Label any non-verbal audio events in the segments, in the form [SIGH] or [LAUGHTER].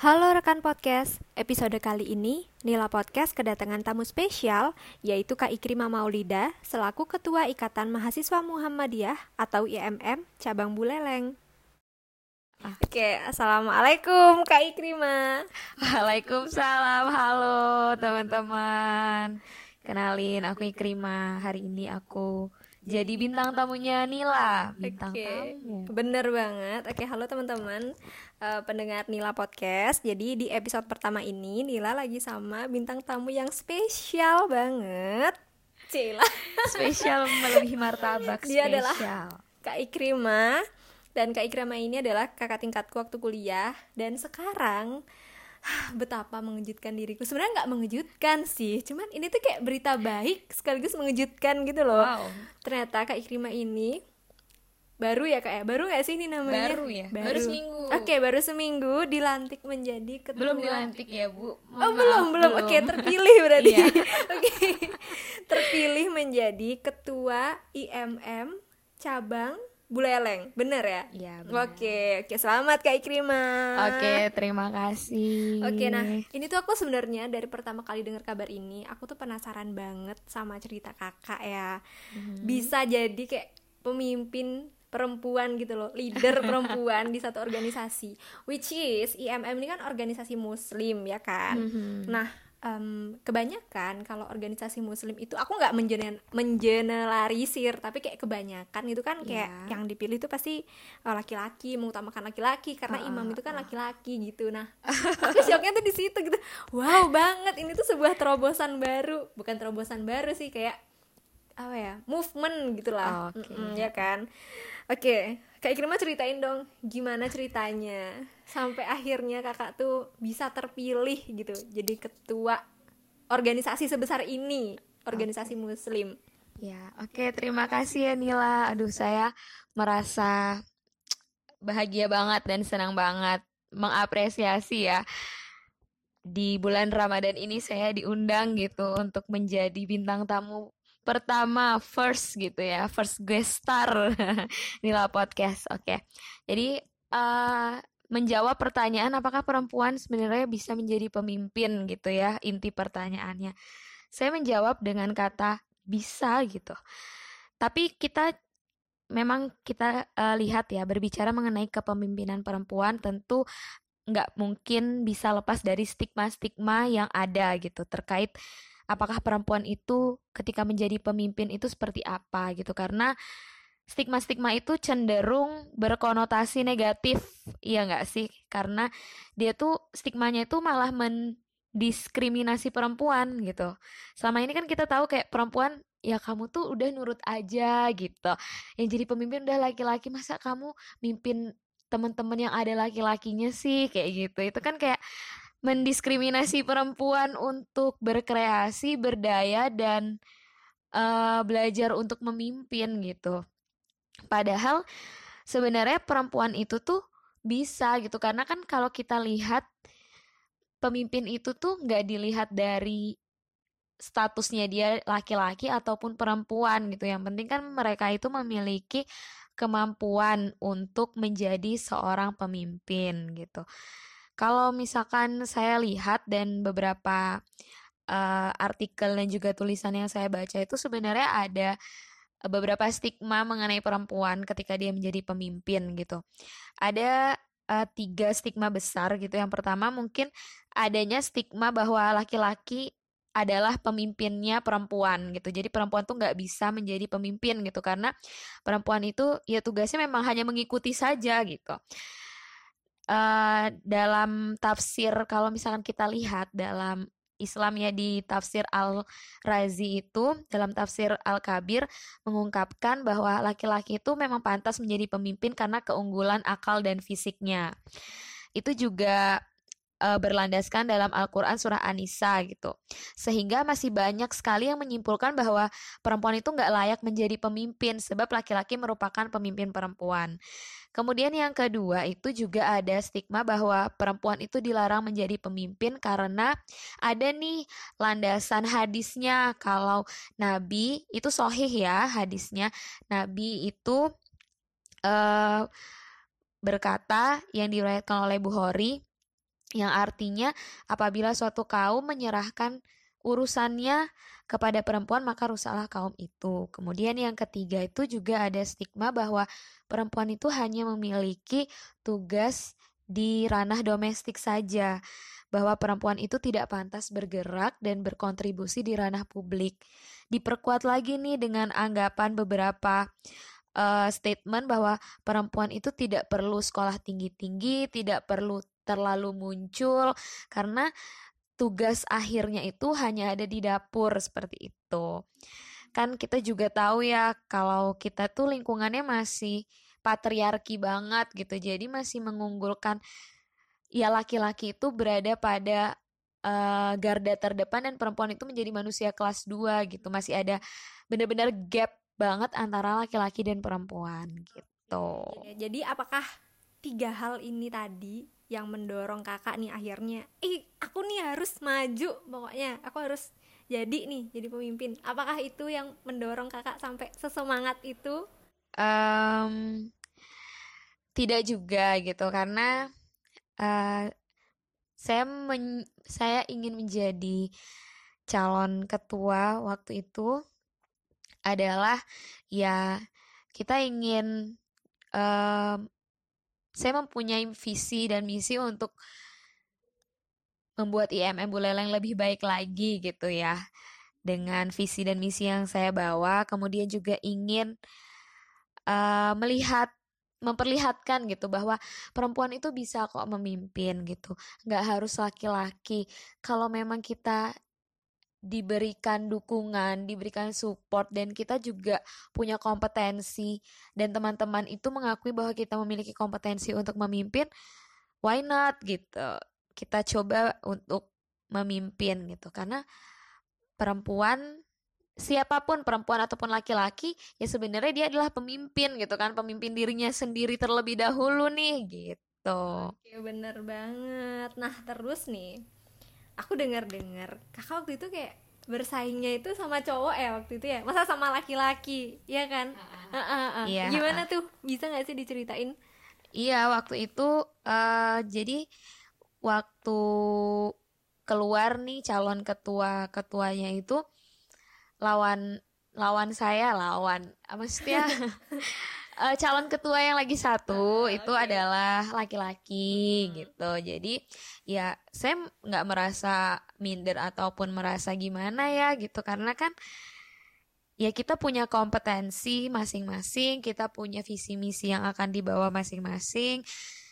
Halo rekan podcast, episode kali ini Nila Podcast kedatangan tamu spesial yaitu Kak Ikrima Maulida selaku Ketua Ikatan Mahasiswa Muhammadiyah atau IMM Cabang Buleleng. Ah. Oke, Assalamualaikum Kak Ikrima Waalaikumsalam, halo teman-teman Kenalin, aku Ikrima Hari ini aku jadi bintang tamunya Nila. bintang Oke, tamu bener banget. Oke, halo teman-teman. Uh, pendengar Nila Podcast. Jadi di episode pertama ini Nila lagi sama bintang tamu yang spesial banget. Cila. [LAUGHS] Spesial melebihi martabak Dia spesial. adalah Kak Ikrima. Dan Kak Ikrima ini adalah kakak tingkatku waktu kuliah. Dan sekarang betapa mengejutkan diriku. Sebenarnya nggak mengejutkan sih cuman ini tuh kayak berita baik sekaligus mengejutkan gitu loh. Wow. ternyata kak Ikrima ini baru ya kak ya? Baru gak sih ini namanya? Baru ya? Baru, baru. seminggu. Oke okay, baru seminggu dilantik menjadi ketua. Belum dilantik ya bu? Maaf, oh belum belum. Oke okay, terpilih berarti. Iya. [LAUGHS] oke. Okay. terpilih menjadi ketua IMM cabang Buleleng, bener ya? Iya Oke, oke. Selamat Kak Ikrima. Oke, terima kasih. Oke, nah ini tuh aku sebenarnya dari pertama kali dengar kabar ini Aku tuh penasaran banget sama cerita kakak ya. Hmm Bisa jadi kayak pemimpin perempuan gitu loh Leader [LAUGHS] perempuan di satu organisasi Which is IMM ini kan organisasi muslim ya kan? Hmm Nah um, kebanyakan kalau organisasi muslim itu aku nggak mengeneralisir tapi kayak kebanyakan itu kan kayak yeah. yang dipilih itu pasti oh, laki-laki mengutamakan laki-laki karena uh, imam itu kan laki-laki gitu. Nah [LAUGHS] aku shocknya tuh di situ gitu. Wow banget ini tuh sebuah terobosan baru. Bukan terobosan baru sih kayak apa ya movement gitulah okay. mm -mm, ya kan oke okay. Kak Ikrima ceritain dong gimana ceritanya sampai akhirnya kakak tuh bisa terpilih gitu jadi ketua organisasi sebesar ini organisasi okay. muslim ya oke okay, terima kasih ya Nila aduh saya merasa bahagia banget dan senang banget mengapresiasi ya di bulan Ramadan ini saya diundang gitu untuk menjadi bintang tamu pertama first gitu ya first guest star [LAUGHS] Nila podcast oke okay. jadi uh, menjawab pertanyaan apakah perempuan sebenarnya bisa menjadi pemimpin gitu ya inti pertanyaannya saya menjawab dengan kata bisa gitu tapi kita memang kita uh, lihat ya berbicara mengenai kepemimpinan perempuan tentu nggak mungkin bisa lepas dari stigma-stigma yang ada gitu terkait apakah perempuan itu ketika menjadi pemimpin itu seperti apa gitu. Karena stigma-stigma itu cenderung berkonotasi negatif iya nggak sih? Karena dia tuh stigmanya itu malah mendiskriminasi perempuan gitu. Selama ini kan kita tahu kayak perempuan ya kamu tuh udah nurut aja gitu. Yang jadi pemimpin udah laki-laki masa kamu mimpin teman-teman yang ada laki-lakinya sih? Kayak gitu. Itu kan kayak mendiskriminasi perempuan untuk berkreasi, berdaya dan uh, belajar untuk memimpin gitu. Padahal sebenarnya perempuan itu tuh bisa gitu karena kan kalau kita lihat pemimpin itu tuh nggak dilihat dari statusnya dia laki-laki ataupun perempuan gitu. Yang penting kan mereka itu memiliki kemampuan untuk menjadi seorang pemimpin gitu. Kalau misalkan saya lihat dan beberapa uh, artikel dan juga tulisan yang saya baca itu sebenarnya ada beberapa stigma mengenai perempuan ketika dia menjadi pemimpin gitu. Ada uh, tiga stigma besar gitu. Yang pertama mungkin adanya stigma bahwa laki-laki adalah pemimpinnya perempuan gitu. Jadi perempuan tuh nggak bisa menjadi pemimpin gitu karena perempuan itu ya tugasnya memang hanya mengikuti saja gitu uh, dalam tafsir kalau misalkan kita lihat dalam Islam ya di tafsir Al-Razi itu dalam tafsir Al-Kabir mengungkapkan bahwa laki-laki itu memang pantas menjadi pemimpin karena keunggulan akal dan fisiknya. Itu juga uh, berlandaskan dalam Al-Quran surah An-Nisa gitu. Sehingga masih banyak sekali yang menyimpulkan bahwa perempuan itu nggak layak menjadi pemimpin sebab laki-laki merupakan pemimpin perempuan. Kemudian yang kedua itu juga ada stigma bahwa perempuan itu dilarang menjadi pemimpin karena ada nih landasan hadisnya kalau Nabi itu sohih ya hadisnya Nabi itu uh, berkata yang diriwayatkan oleh Bukhari yang artinya apabila suatu kaum menyerahkan urusannya kepada perempuan maka rusaklah kaum itu. Kemudian yang ketiga itu juga ada stigma bahwa perempuan itu hanya memiliki tugas di ranah domestik saja. Bahwa perempuan itu tidak pantas bergerak dan berkontribusi di ranah publik. Diperkuat lagi nih dengan anggapan beberapa uh, statement bahwa perempuan itu tidak perlu sekolah tinggi-tinggi, tidak perlu terlalu muncul karena tugas akhirnya itu hanya ada di dapur seperti itu. Kan kita juga tahu ya kalau kita tuh lingkungannya masih patriarki banget gitu. Jadi masih mengunggulkan ya laki-laki itu berada pada uh, garda terdepan dan perempuan itu menjadi manusia kelas 2 gitu. Masih ada benar-benar gap banget antara laki-laki dan perempuan gitu. Jadi apakah tiga hal ini tadi yang mendorong kakak nih akhirnya ih aku nih harus maju pokoknya aku harus jadi nih jadi pemimpin. Apakah itu yang mendorong kakak sampai sesemangat itu? Um, tidak juga gitu karena uh, saya men saya ingin menjadi calon ketua waktu itu adalah ya kita ingin um, saya mempunyai visi dan misi untuk membuat IMM Buleleng lebih baik lagi gitu ya. Dengan visi dan misi yang saya bawa, kemudian juga ingin uh, melihat memperlihatkan gitu bahwa perempuan itu bisa kok memimpin gitu nggak harus laki-laki kalau memang kita diberikan dukungan, diberikan support dan kita juga punya kompetensi dan teman-teman itu mengakui bahwa kita memiliki kompetensi untuk memimpin, why not gitu. Kita coba untuk memimpin gitu karena perempuan siapa pun perempuan ataupun laki-laki ya sebenarnya dia adalah pemimpin gitu kan, pemimpin dirinya sendiri terlebih dahulu nih gitu. Oke, bener banget. Nah, terus nih aku dengar-dengar kakak waktu itu kayak bersaingnya itu sama cowok ya waktu itu ya? Masa sama laki-laki ya kan? Uh, uh, uh, uh. Iya, gimana tuh? Bisa nggak sih diceritain? Iya waktu itu uh, jadi waktu keluar nih calon ketua ketuanya itu lawan lawan saya lawan maksudnya [LAUGHS] uh, calon ketua yang lagi satu uh, itu okay. adalah laki-laki hmm. gitu. Jadi ya saya nggak merasa minder ataupun merasa gimana ya gitu karena kan ya kita punya kompetensi masing-masing, kita punya visi misi yang akan dibawa masing-masing.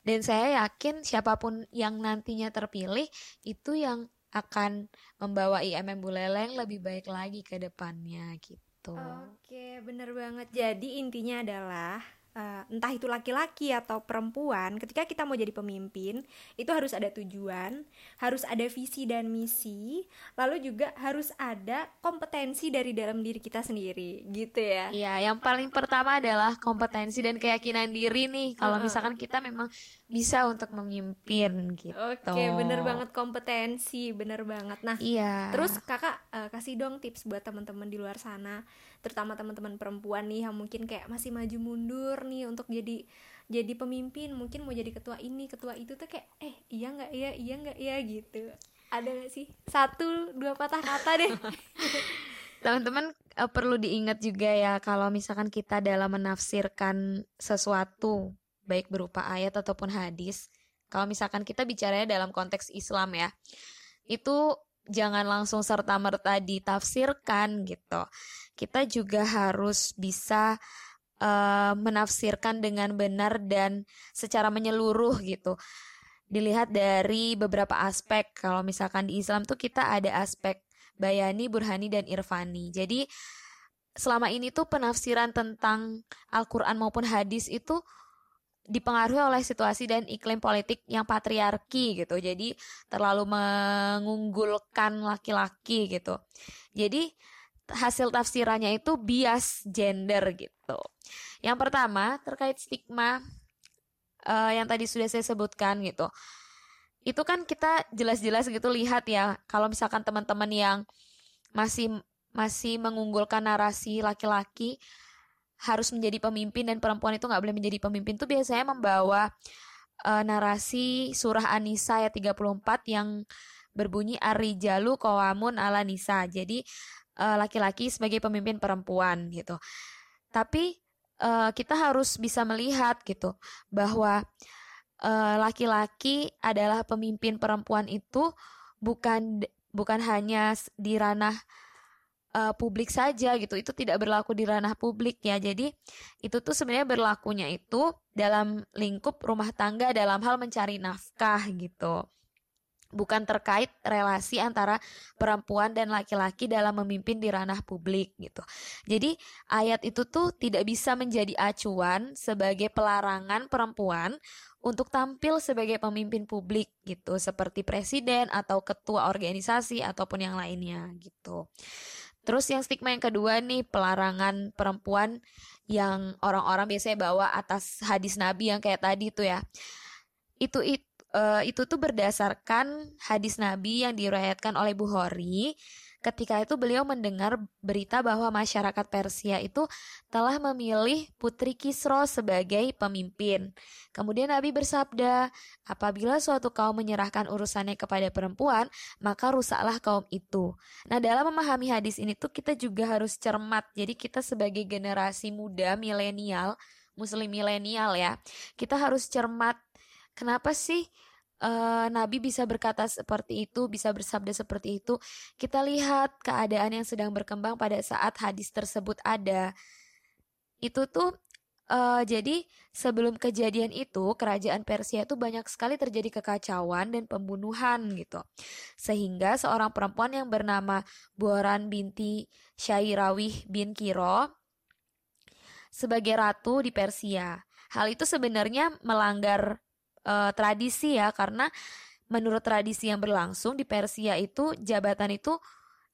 Dan saya yakin siapa pun yang nantinya terpilih itu yang akan membawa IMM Buleleng lebih baik lagi ke depannya gitu gitu. Oke, bener banget. Jadi intinya adalah uh, entah itu laki-laki atau perempuan, ketika kita mau jadi pemimpin, itu harus ada tujuan, harus ada visi dan misi, lalu juga harus ada kompetensi dari dalam diri kita sendiri, gitu ya. Iya, yang paling pertama adalah kompetensi dan keyakinan diri nih. Kalau misalkan kita memang bisa untuk memimpin gitu. Oke, bener banget kompetensi, bener banget. Nah, iya. Terus kakak uh, kasih dong tips buat teman-teman di luar sana, terutama teman-teman perempuan nih yang mungkin kayak masih maju mundur nih untuk jadi jadi pemimpin, mungkin mau jadi ketua ini, ketua itu tuh kayak eh iya nggak iya iya nggak iya gitu. Ada gak sih satu dua patah kata deh? [LAUGHS] Teman-teman uh, perlu diingat juga ya kalau misalkan kita dalam menafsirkan sesuatu baik berupa ayat ataupun hadis. Kalau misalkan kita bicaranya dalam konteks Islam ya, itu jangan langsung serta-merta ditafsirkan gitu. Kita juga harus bisa uh, menafsirkan dengan benar dan secara menyeluruh gitu. Dilihat dari beberapa aspek. Kalau misalkan di Islam tuh kita ada aspek bayani, burhani dan irfani. Jadi selama ini tuh penafsiran tentang Al-Qur'an maupun hadis itu dipengaruhi oleh situasi dan iklim politik yang patriarki gitu. Jadi terlalu mengunggulkan laki-laki gitu. Jadi hasil tafsirannya itu bias gender gitu. Yang pertama terkait stigma uh, yang tadi sudah saya sebutkan gitu. Itu kan kita jelas-jelas gitu lihat ya kalau misalkan teman-teman yang masih masih mengunggulkan narasi laki-laki harus menjadi pemimpin dan perempuan itu nggak boleh menjadi pemimpin tuh biasanya membawa uh, narasi surah An-Nisa ayat 34 yang berbunyi Ar-rijalu qawamun ala nisa. Jadi uh, laki-laki uh, sebagai pemimpin perempuan gitu. Tapi uh, kita harus bisa melihat gitu bahwa laki-laki uh, adalah pemimpin perempuan itu bukan bukan hanya di ranah uh, publik saja gitu. Itu tidak berlaku di ranah publik ya. Jadi itu tuh sebenarnya berlakunya itu dalam lingkup rumah tangga dalam hal mencari nafkah gitu. Bukan terkait relasi antara perempuan dan laki-laki dalam memimpin di ranah publik gitu. Jadi ayat itu tuh tidak bisa menjadi acuan sebagai pelarangan perempuan untuk tampil sebagai pemimpin publik gitu seperti presiden atau ketua organisasi ataupun yang lainnya gitu. Terus yang stigma yang kedua nih pelarangan perempuan yang orang-orang biasanya bawa atas hadis Nabi yang kayak tadi tuh ya. Itu itu uh, itu tuh berdasarkan hadis Nabi yang diriwayatkan oleh Bukhari Ketika itu beliau mendengar berita bahwa masyarakat Persia itu telah memilih Putri Kisro sebagai pemimpin. Kemudian Nabi bersabda, apabila suatu kaum menyerahkan urusannya kepada perempuan, maka rusaklah kaum itu. Nah dalam memahami hadis ini tuh kita juga harus cermat. Jadi kita sebagai generasi muda milenial, muslim milenial ya, kita harus cermat. Kenapa sih uh, Nabi bisa berkata seperti itu, bisa bersabda seperti itu, kita lihat keadaan yang sedang berkembang pada saat hadis tersebut ada. Itu tuh uh, jadi sebelum kejadian itu kerajaan Persia itu banyak sekali terjadi kekacauan dan pembunuhan gitu. Sehingga seorang perempuan yang bernama Boran binti Syairawih bin Kiro sebagai ratu di Persia. Hal itu sebenarnya melanggar uh, tradisi ya karena menurut tradisi yang berlangsung di Persia itu jabatan itu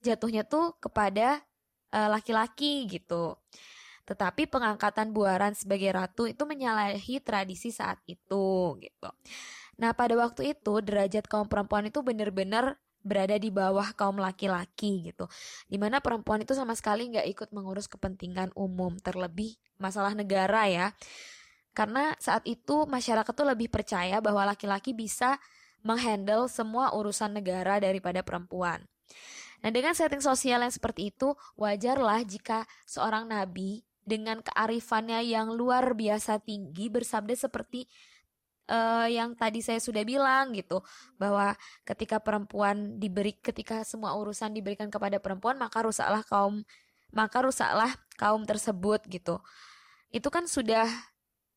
jatuhnya tuh kepada eh, laki-laki uh, gitu. Tetapi pengangkatan Buaran sebagai ratu itu menyalahi tradisi saat itu gitu. Nah, pada waktu itu derajat kaum perempuan itu benar-benar berada di bawah kaum laki-laki gitu. Di mana perempuan itu sama sekali nggak ikut mengurus kepentingan umum, terlebih masalah negara ya. Karena saat itu masyarakat tuh lebih percaya bahwa laki-laki bisa menghandle semua urusan negara daripada perempuan. Nah, dengan setting sosial yang seperti itu, wajarlah jika seorang nabi dengan kearifannya yang luar biasa tinggi bersabda seperti uh, yang tadi saya sudah bilang gitu bahwa ketika perempuan diberi ketika semua urusan diberikan kepada perempuan maka rusaklah kaum maka rusaklah kaum tersebut gitu. Itu kan sudah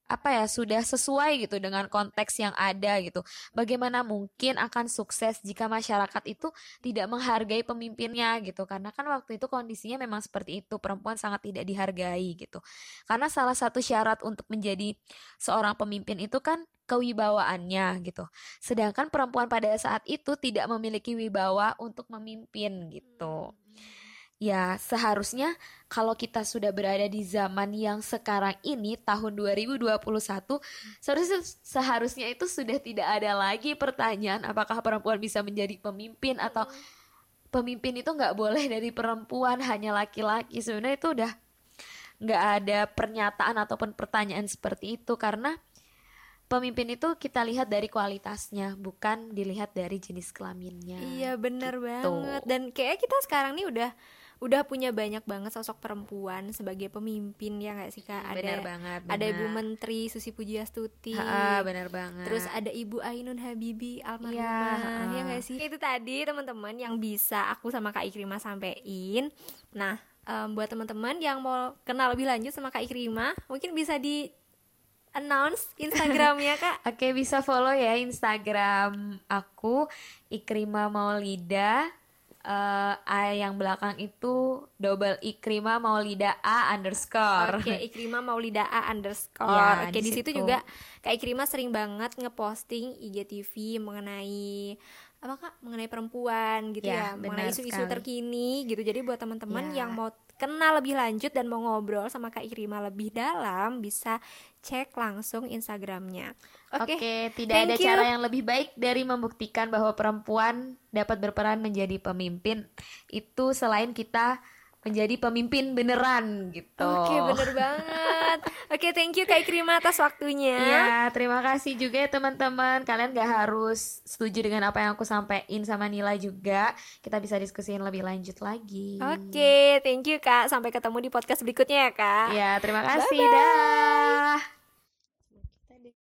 apa ya sudah sesuai gitu dengan konteks yang ada gitu. Bagaimana mungkin akan sukses jika masyarakat itu tidak menghargai pemimpinnya gitu. Karena kan waktu itu kondisinya memang seperti itu, perempuan sangat tidak dihargai gitu. Karena salah satu syarat untuk menjadi seorang pemimpin itu kan kewibawaannya gitu. Sedangkan perempuan pada saat itu tidak memiliki wibawa untuk memimpin gitu. Hmm ya seharusnya kalau kita sudah berada di zaman yang sekarang ini tahun 2021 seharusnya seharusnya itu sudah tidak ada lagi pertanyaan apakah perempuan bisa menjadi pemimpin atau pemimpin itu nggak boleh dari perempuan hanya laki-laki. Sebenarnya itu udah nggak ada pernyataan ataupun pertanyaan seperti itu karena pemimpin itu kita lihat dari kualitasnya bukan dilihat dari jenis kelaminnya. Iya benar gitu. banget. Dan kayak kita sekarang nih udah udah punya banyak banget sosok perempuan sebagai pemimpin ya nggak sih kak? Ada bener banget bener. ada ibu menteri Susi Pujiastuti. Ha, benar banget. Terus ada ibu Ainun Habibi almarhumah ya, ya nggak sih? Itu tadi teman-teman yang bisa aku sama kak Ikrimah sampein. Nah um, buat teman-teman yang mau kenal lebih lanjut sama kak Ikrimah mungkin bisa di announce Instagramnya kak. [LAUGHS] Oke bisa follow ya Instagram aku Ikrima Maulida uh, A yang belakang itu double Ikrima Maulida A underscore. Oke, okay, Ikrima Maulida A underscore. Ya, Oke, okay, di situ juga Kak Ikrima sering banget ngeposting IGTV mengenai apa kak mengenai perempuan gitu ya, ya mengenai isu-isu terkini gitu jadi buat teman-teman ya. yang mau kenal lebih lanjut dan mau ngobrol sama kak Ikrima lebih dalam bisa cek langsung Instagramnya. Oke, okay, okay, tidak ada you. cara yang lebih baik dari membuktikan bahwa perempuan dapat berperan menjadi pemimpin itu selain kita menjadi pemimpin beneran gitu. Oke, bener banget. Oke, thank you Kak Ikrima atas waktunya. Iya, terima kasih juga ya teman-teman. Kalian gak harus setuju dengan apa yang aku sampaikan sama Nila juga. Kita bisa diskusiin lebih lanjut lagi. Oke, thank you Kak. Sampai ketemu di podcast berikutnya ya Kak. Iya, terima kasih. Dah.